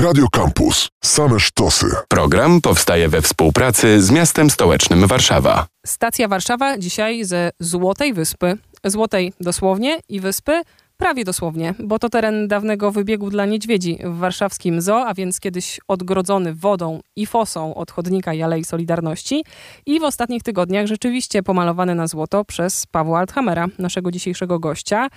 Radio Campus. Same sztosy. Program powstaje we współpracy z miastem stołecznym Warszawa. Stacja Warszawa dzisiaj ze Złotej Wyspy. Złotej dosłownie i wyspy Prawie dosłownie, bo to teren dawnego wybiegu dla niedźwiedzi w warszawskim zoo, a więc kiedyś odgrodzony wodą i fosą od chodnika i Alei Solidarności. I w ostatnich tygodniach rzeczywiście pomalowany na złoto przez Pawła Althamera, naszego dzisiejszego gościa,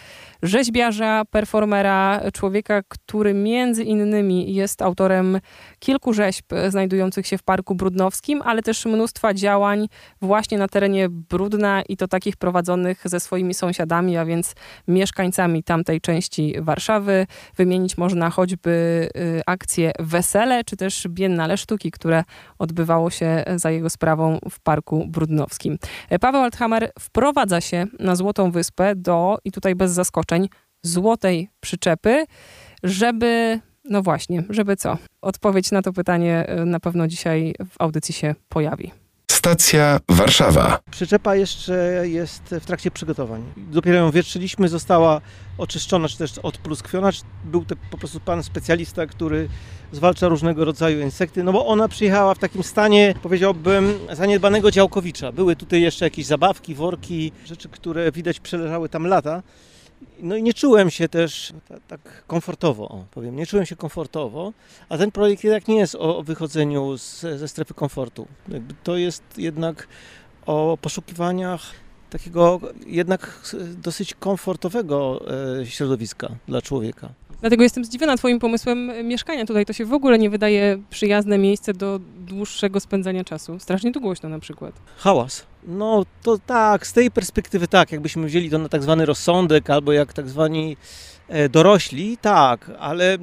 rzeźbiarza, performera, człowieka, który między innymi jest autorem kilku rzeźb znajdujących się w Parku Brudnowskim, ale też mnóstwa działań właśnie na terenie Brudna i to takich prowadzonych ze swoimi sąsiadami, a więc mieszkańcami tamtej części Warszawy. Wymienić można choćby y, akcję Wesele, czy też Biennale Sztuki, które odbywało się za jego sprawą w Parku Brudnowskim. Paweł Althammer wprowadza się na Złotą Wyspę do, i tutaj bez zaskoczeń, złotej przyczepy, żeby no właśnie, żeby co? Odpowiedź na to pytanie y, na pewno dzisiaj w audycji się pojawi. Stacja Warszawa. Przyczepa jeszcze jest w trakcie przygotowań. Dopiero ją wietrzyliśmy, została oczyszczona, czy też odpluskwiona. Był to po prostu pan specjalista, który zwalcza różnego rodzaju insekty, no bo ona przyjechała w takim stanie, powiedziałbym, zaniedbanego działkowicza. Były tutaj jeszcze jakieś zabawki, worki, rzeczy, które widać przeleżały tam lata. No i nie czułem się też tak, komfortowo, o, powiem, nie czułem się komfortowo, a ten projekt jednak nie jest o, wychodzeniu z, ze strefy komfortu. Jakby to jest jednak o poszukiwaniach takiego jednak dosyć komfortowego e, środowiska dla człowieka. Dlatego jestem zdziwiona Twoim pomysłem mieszkania tutaj. To się w ogóle nie wydaje przyjazne miejsce do dłuższego spędzania czasu. Strasznie tu głośno na przykład. Hałas. No to tak, z tej perspektywy tak, jakbyśmy wzięli to na tak zwany rozsądek, albo jak tak zwani e, dorośli, tak, ale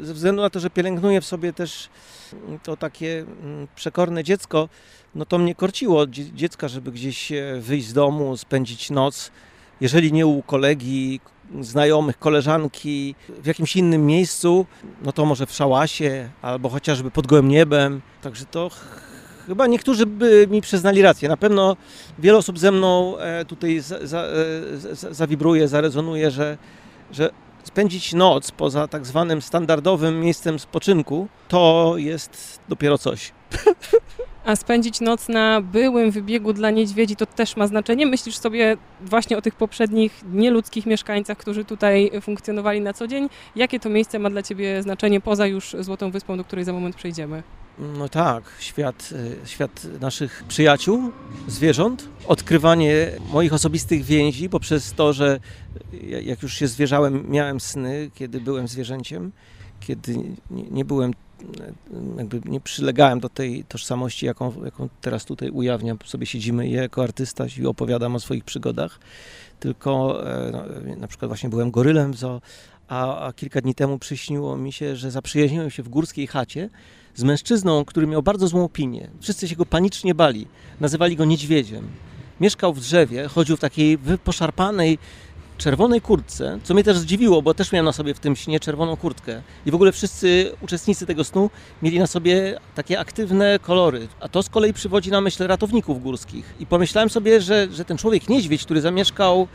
ze względu na to, że pielęgnuję w sobie też to takie mm, przekorne dziecko, no to mnie korciło dziecka, żeby gdzieś e, wyjść z domu, spędzić noc, jeżeli nie u kolegi, znajomych, koleżanki w jakimś innym miejscu, no to może w szałasie albo chociażby pod gołym niebem. Także to chyba niektórzy by mi przyznali rację. Na pewno wiele osób ze mną e, tutaj za, za, e, za, zawibruje, zarezonuje, że, że spędzić noc poza tak zwanym standardowym miejscem spoczynku to jest dopiero coś. A spędzić noc na byłym wybiegu dla niedźwiedzi to też ma znaczenie? Myślisz sobie właśnie o tych poprzednich nieludzkich mieszkańcach, którzy tutaj funkcjonowali na co dzień? Jakie to miejsce ma dla Ciebie znaczenie poza już Złotą Wyspą, do której za moment przejdziemy? No tak, świat, y, świat naszych przyjaciół, zwierząt, odkrywanie moich osobistych więzi poprzez to, że jak już się zwierzałem, miałem sny, kiedy byłem zwierzęciem, kiedy nie byłem jakby nie przylegałem do tej tożsamości, jaką, jaką teraz tutaj ujawniam. Sobie siedzimy ja jako artysta i opowiadam o swoich przygodach, tylko e, no, na przykład właśnie byłem gorylem zo, a, a kilka dni temu przyśniło mi się, że zaprzyjaźniłem się w górskiej chacie z mężczyzną, który miał bardzo złą opinię. Wszyscy się go panicznie bali. Nazywali go niedźwiedziem. Mieszkał w drzewie, chodził w takiej poszarpanej czerwonej kurtce, co mnie też zdziwiło, bo też miałem na sobie w tym śnie czerwoną kurtkę. I w ogóle wszyscy uczestnicy tego snu mieli na sobie takie aktywne kolory. A to z kolei przywodzi na myśl ratowników górskich. I pomyślałem sobie, że, że ten człowiek niedźwiedź, który zamieszkał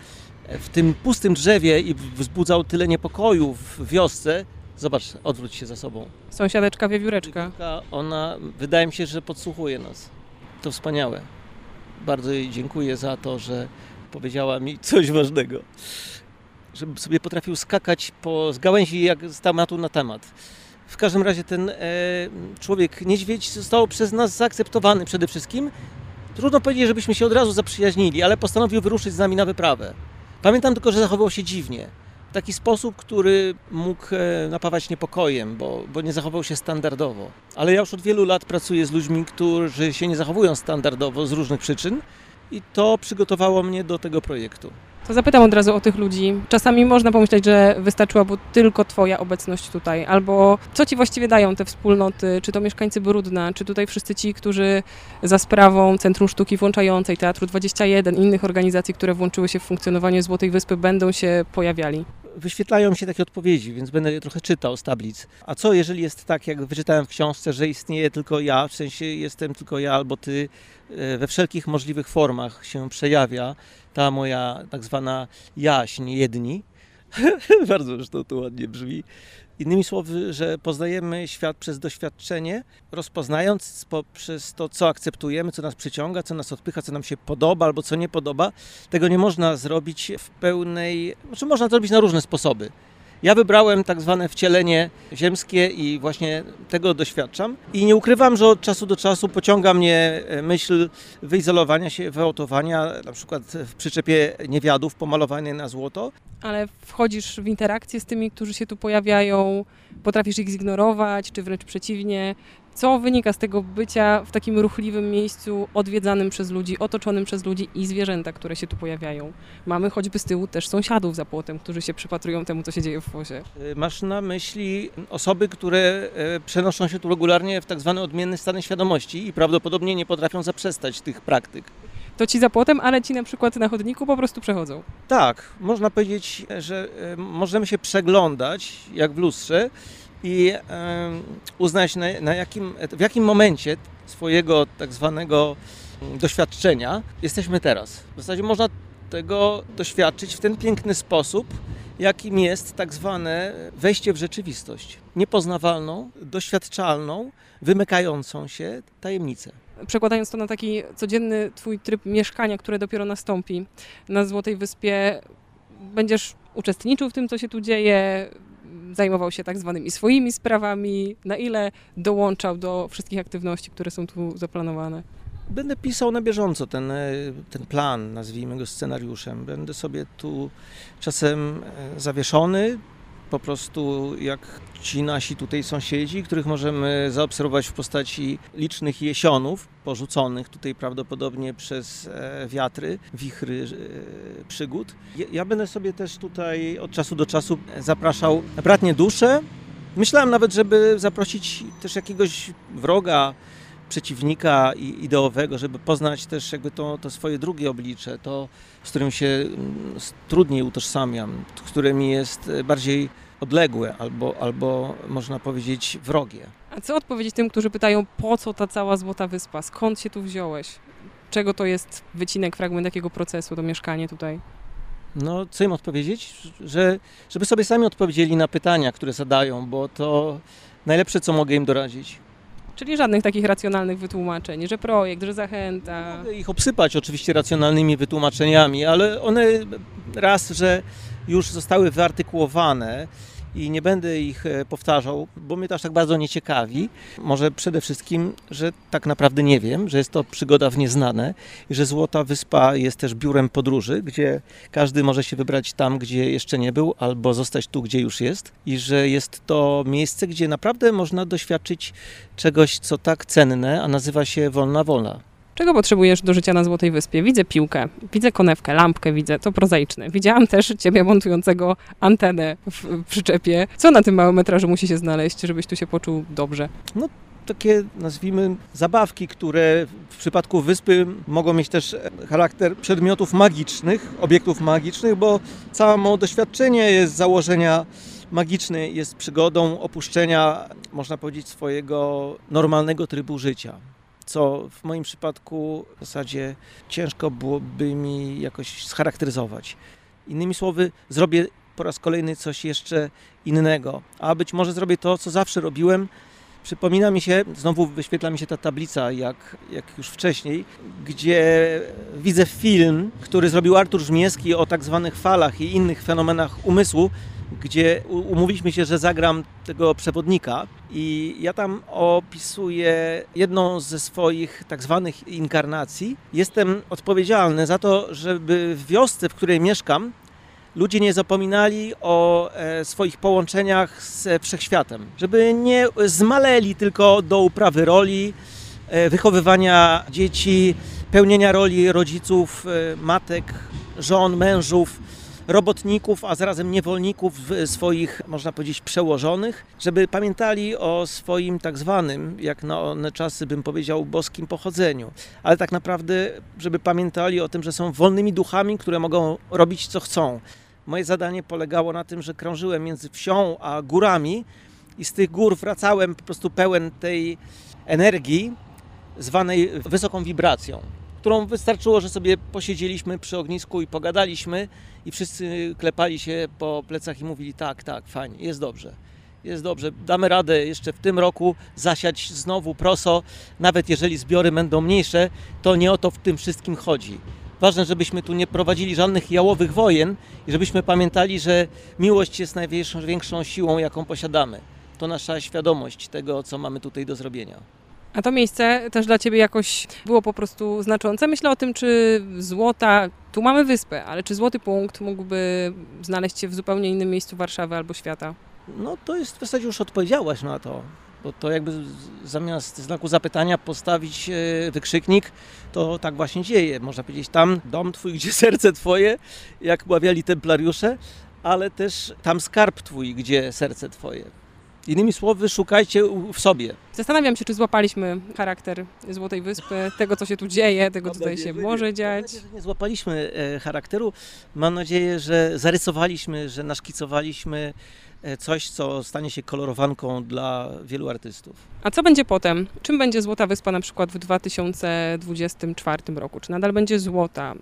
w tym pustym drzewie i wzbudzał tyle niepokoju w wiosce, Zobacz, odwróć się za sobą. Sąsiadeczka wiewióreczka. Ona, wydaje mi się, że podsłuchuje nas. To wspaniałe. Bardzo jej dziękuję za to, że powiedziała mi coś ważnego. Żebym sobie potrafił skakać po, z gałęzi jak z tematu na temat. W każdym razie ten e, człowiek niedźwiedź został przez nas zaakceptowany przede wszystkim. Trudno powiedzieć, żebyśmy się od razu zaprzyjaźnili, ale postanowił wyruszyć z nami na wyprawę. Pamiętam tylko, że zachował się dziwnie. W taki sposób, który mógł e, napawać niepokojem, bo, bo nie zachował się standardowo. Ale ja już od wielu lat pracuję z ludźmi, którzy się nie zachowują standardowo z różnych przyczyn i to przygotowało mnie do tego projektu. To zapytam od razu o tych ludzi. Czasami można pomyśleć, że wystarczyłaby tylko Twoja obecność tutaj, albo co Ci właściwie dają te wspólnoty, czy to mieszkańcy Brudna, czy tutaj wszyscy ci, którzy za sprawą Centrum Sztuki Włączającej, Teatru 21, innych organizacji, które włączyły się w funkcjonowanie Złotej Wyspy, będą się pojawiali wyświetlają się takie odpowiedzi, więc będę je trochę czytał z tablic. A co jeżeli jest tak, jak wyczytałem w książce, że istnieje tylko ja, w sensie jestem tylko ja albo ty, e, we wszelkich możliwych formach się przejawia ta moja tak zwana jaźń jedni. Bardzo zresztą to ładnie brzmi. Innymi słowy, że poznajemy świat przez doświadczenie, rozpoznając poprzez to, co akceptujemy, co nas przyciąga, co nas odpycha, co nam się podoba albo co nie podoba. Tego nie można zrobić w pełnej, znaczy można to zrobić na różne sposoby. Ja wybrałem tak zwane wcielenie ziemskie i właśnie tego doświadczam. I nie ukrywam, że od czasu do czasu pociąga mnie e, myśl wyizolowania się, wyautowania, na przykład w przyczepie niewiadów pomalowanej na złoto. Ale wchodzisz w interakcję z tymi, którzy się tu pojawiają, potrafisz ich zignorować, czy wręcz przeciwnie. Co wynika z tego bycia w takim ruchliwym miejscu, odwiedzanym przez ludzi, otoczonym przez ludzi i zwierzęta, które się tu pojawiają? Mamy choćby z tyłu też sąsiadów za płotem, którzy się przypatrują temu, co się dzieje w wozie. E, Masz na myśli osoby, które e, przenoszą się tu regularnie w tak zwany odmienny stan świadomości i prawdopodobnie nie potrafią zaprzestać tych praktyk. To ci za płotem, ale ci na przykład na chodniku po prostu przechodzą. Tak, można powiedzieć, że e, możemy się przeglądać jak w lustrze i uznać na, na jakim, w jakim momencie swojego tak zwanego mm, doświadczenia jesteśmy teraz. W zasadzie można tego doświadczyć w ten piękny sposób, jakim jest tak zwane wejście w rzeczywistość. Niepoznawalną, doświadczalną, wymykającą się tajemnicę. Przekładając to na taki codzienny twój tryb mieszkania, który dopiero nastąpi na Złotej Wyspie, będziesz uczestniczył w tym, co się tu dzieje, zajmował się tak zwanymi swoimi sprawami, na ile dołączał do wszystkich aktywności, które są tu zaplanowane. Będę pisał na bieżąco ten, e, ten plan, nazwijmy go scenariuszem. Będę sobie tu czasem e, zawieszony, po prostu jak ci nasi tutaj sąsiedzi, których możemy zaobserwować w postaci licznych jesionów, porzuconych tutaj prawdopodobnie przez e, wiatry, wichry e, przygód. Ja, będę sobie też tutaj od czasu do czasu zapraszał bratnie dusze. Myślałem nawet, żeby zaprosić też jakiegoś wroga, przeciwnika i- ideowego, żeby poznać też jakby to, to swoje drugie oblicze, to z którym się mm, trudniej utożsamiam, które mi jest e, bardziej odległe albo, albo można powiedzieć wrogie. A co odpowiedzieć tym, którzy pytają, po co ta cała Złota Wyspa? Skąd się tu wziąłeś? Czego to jest wycinek, fragment jakiego procesu, to mieszkanie tutaj? No, co im odpowiedzieć? Że, żeby sobie sami odpowiedzieli na pytania, które zadają, bo to najlepsze, co mogę im doradzić. Czyli żadnych takich racjonalnych wytłumaczeń, że projekt, że zachęta. Mogę ich obsypać oczywiście racjonalnymi wytłumaczeniami, ale one raz, że już zostały wyartykułowane i nie będę ich e, powtarzał, bo mnie to aż tak bardzo nie ciekawi. Może przede wszystkim, że tak naprawdę nie wiem, że jest to przygoda w nieznane i że Złota Wyspa jest też biurem podróży, gdzie każdy może się wybrać tam, gdzie jeszcze nie był, albo zostać tu, gdzie już jest i że jest to miejsce, gdzie naprawdę można doświadczyć czegoś, co tak cenne, a nazywa się wolna wola. Czego potrzebujesz do życia na Złotej Wyspie? Widzę piłkę, widzę konewkę, lampkę widzę, to prozaiczne. Widziałam też ciebie montującego antenę w przyczepie. Co na tym małym metrażu musi się znaleźć, żebyś tu się poczuł dobrze? takie, nazwijmy, zabawki, które w przypadku wyspy mogą mieć też charakter przedmiotów magicznych, obiektów magicznych, bo samo doświadczenie jest założenia magiczne, jest przygodą opuszczenia, można powiedzieć, swojego normalnego trybu życia. Co w moim przypadku w zasadzie ciężko byłoby mi jakoś scharakteryzować. Innymi słowy, zrobię po raz kolejny coś jeszcze innego, a być może zrobię to, co zawsze robiłem, Przypomina mi się, znowu wyświetla mi się ta tablica, jak, jak już wcześniej, gdzie widzę film, który zrobił Artur Żmieski o tak zwanych falach i innych fenomenach umysłu, gdzie umówiliśmy się, że zagram tego przewodnika i ja tam opisuję jedną ze swoich tak zwanych inkarnacji. Jestem odpowiedzialny za to, żeby w wiosce, w której mieszkam, ludzie nie zapominali o e, swoich połączeniach z wszechświatem, żeby nie zmaleli tylko do uprawy roli, e, wychowywania dzieci, pełnienia roli rodziców, e, matek, żon, mężów, robotników, a zarazem niewolników swoich, można powiedzieć, przełożonych, żeby pamiętali o swoim tak zwanym, jak na one czasy bym powiedział, boskim pochodzeniu, ale tak naprawdę, żeby pamiętali o tym, że są wolnymi duchami, które mogą robić co chcą. Moje zadanie polegało na tym, że krążyłem między wsią a górami i z tych gór wracałem po prostu pełen tej energii zwanej wysoką wibracją, którą wystarczyło, że sobie posiedzieliśmy przy ognisku i pogadaliśmy i wszyscy klepali się po plecach i mówili tak, tak, fajnie, jest dobrze. jest dobrze. Damy radę jeszcze w tym roku zasiać znowu proso. Nawet jeżeli zbiory będą mniejsze, to nie o to w tym wszystkim chodzi. Ważne, żebyśmy tu nie prowadzili żadnych jałowych wojen i żebyśmy pamiętali, że miłość jest największą siłą, jaką posiadamy. To nasza świadomość tego, co mamy tutaj do zrobienia. A to miejsce też dla Ciebie jakoś było po prostu znaczące. Myślę o tym, czy złota, tu mamy wyspę, ale czy złoty punkt mógłby znaleźć się w zupełnie innym miejscu Warszawy albo świata? No to jest w zasadzie już odpowiedziałaś na to. Bo to jakby zamiast znaku zapytania postawić e, wykrzyknik, to tak właśnie dzieje. Można powiedzieć tam dom twój, gdzie serce twoje, jak mawiali templariusze, ale też tam skarb twój, gdzie serce twoje. Innymi słowy, szukajcie w sobie. Zastanawiam się, czy złapaliśmy charakter Złotej Wyspy, tego, co się tu dzieje, tego, co tutaj się może dziać. Nie złapaliśmy e, charakteru. Mam nadzieję, że zarysowaliśmy, że naszkicowaliśmy E, coś, co stanie się kolorowanką dla wielu artystów. A co będzie potem? Czym będzie Złota Wyspa na przykład w 2024 roku? Czy nadal będzie złota? E,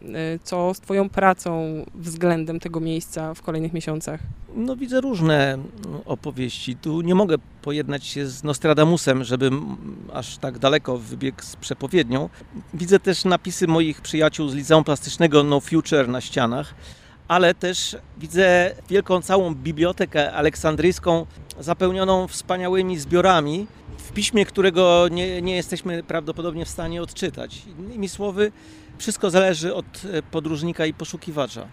co z Twoją pracą względem tego miejsca w kolejnych miesiącach? No widzę różne opowieści. Tu nie mogę pojednać się z Nostradamusem, żebym aż tak daleko wybiegł z przepowiednią. Widzę też napisy moich przyjaciół z Liceum Plastycznego No Future na ścianach ale też widzę wielką całą bibliotekę aleksandryjską zapełnioną wspaniałymi zbiorami, w piśmie, którego nie, nie jesteśmy prawdopodobnie w stanie odczytać. Innymi słowy, wszystko zależy od e, podróżnika i poszukiwacza.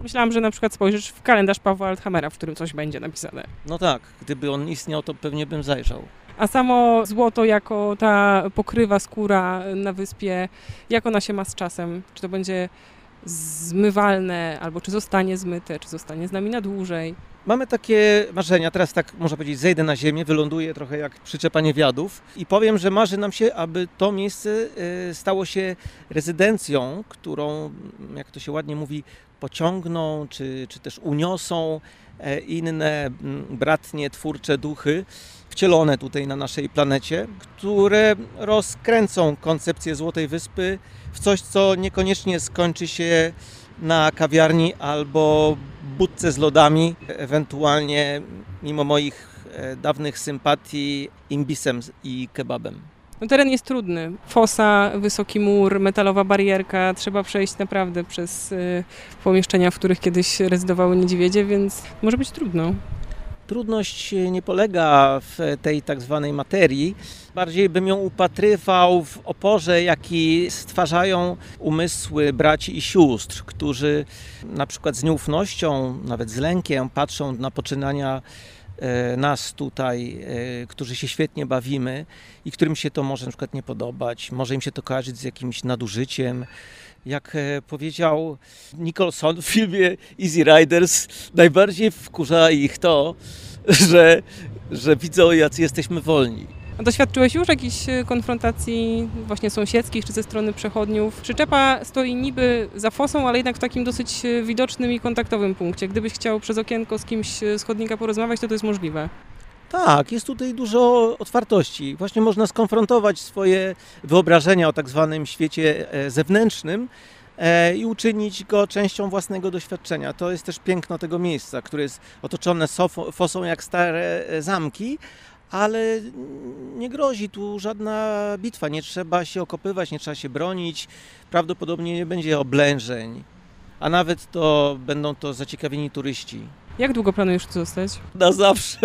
Myślałam, że na przykład spojrzysz w kalendarz Pawła Althamera, w którym coś będzie napisane. No tak, gdyby on istniał, to pewnie bym zajrzał. A samo złoto jako ta pokrywa skóra na wyspie, jak ona się ma z czasem? Czy to będzie zmywalne, albo czy zostanie zmyte, czy zostanie z nami na dłużej. Mamy takie marzenia, teraz tak można powiedzieć, zejdę na ziemię, wyląduję trochę jak przyczepanie wiadów i powiem, że marzy nam się, aby to miejsce e, stało się rezydencją, którą, jak to się ładnie mówi, pociągną, czy, czy też uniosą e, inne bratnie, twórcze duchy, wcielone tutaj na naszej planecie, które rozkręcą koncepcję Złotej Wyspy w coś, co niekoniecznie skończy się na kawiarni albo budce z lodami, ewentualnie mimo moich e, dawnych sympatii imbisem i kebabem. No, teren jest trudny. Fosa, wysoki mur, metalowa barierka. Trzeba przejść naprawdę przez y, pomieszczenia, w których kiedyś rezydowały niedźwiedzie, więc może być trudno. Trudność nie polega w tej tak zwanej materii. Bardziej bym ją upatrywał w oporze, jaki stwarzają umysły braci i sióstr, którzy na przykład z nieufnością, nawet z lękiem patrzą na poczynania e, nas tutaj, e, którzy się świetnie bawimy i którym się to może na przykład nie podobać, może im się to kojarzyć z jakimś nadużyciem. Jak e, powiedział Nicholson w filmie Easy Riders, najbardziej wkurza ich to, że, że widzą, jacy jesteśmy wolni. Doświadczyłeś już jakichś e, konfrontacji właśnie sąsiedzkich czy ze strony przechodniów? Przyczepa stoi niby za fosą, ale jednak w takim dosyć e, widocznym i kontaktowym punkcie. Gdybyś chciał przez okienko z kimś z chodnika porozmawiać, to to jest możliwe. Tak, jest tutaj dużo otwartości. Właśnie można skonfrontować swoje wyobrażenia o tak zwanym świecie e, zewnętrznym e, i uczynić go częścią własnego doświadczenia. To jest też piękno tego miejsca, które jest otoczone fosą jak stare e, zamki, ale nie grozi tu żadna bitwa. Nie trzeba się okopywać, nie trzeba się bronić. Prawdopodobnie nie będzie oblężeń, a nawet to będą to zaciekawieni turyści. Jak długo planujesz tu zostać? Na zawsze.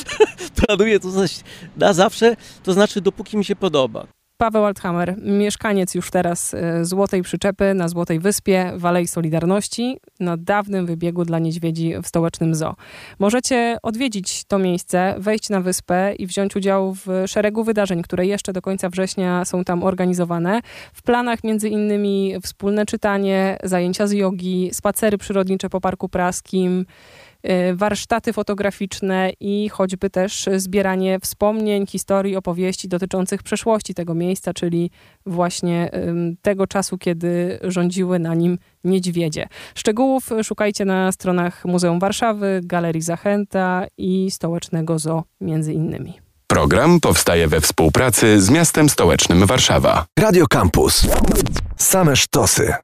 Planuję tu zostać na zawsze, to znaczy dopóki mi się podoba. Paweł Althammer, mieszkaniec już teraz e, Złotej Przyczepy na Złotej Wyspie w Alei Solidarności na dawnym wybiegu dla niedźwiedzi w stołecznym zoo. Możecie odwiedzić to miejsce, wejść na wyspę i wziąć udział w szeregu wydarzeń, które jeszcze do końca września są tam organizowane. W planach między innymi wspólne czytanie, zajęcia z jogi, spacery przyrodnicze po Parku Praskim, Y, warsztaty fotograficzne i choćby też zbieranie wspomnień, historii, opowieści dotyczących przeszłości tego miejsca, czyli właśnie tego czasu, kiedy rządziły na nim niedźwiedzie. Szczegółów szukajcie na stronach Muzeum Warszawy, Galerii Zachęta i Stołecznego Zoo między innymi. Program powstaje we współpracy z miastem stołecznym Warszawa. Radio Campus. Same sztosy.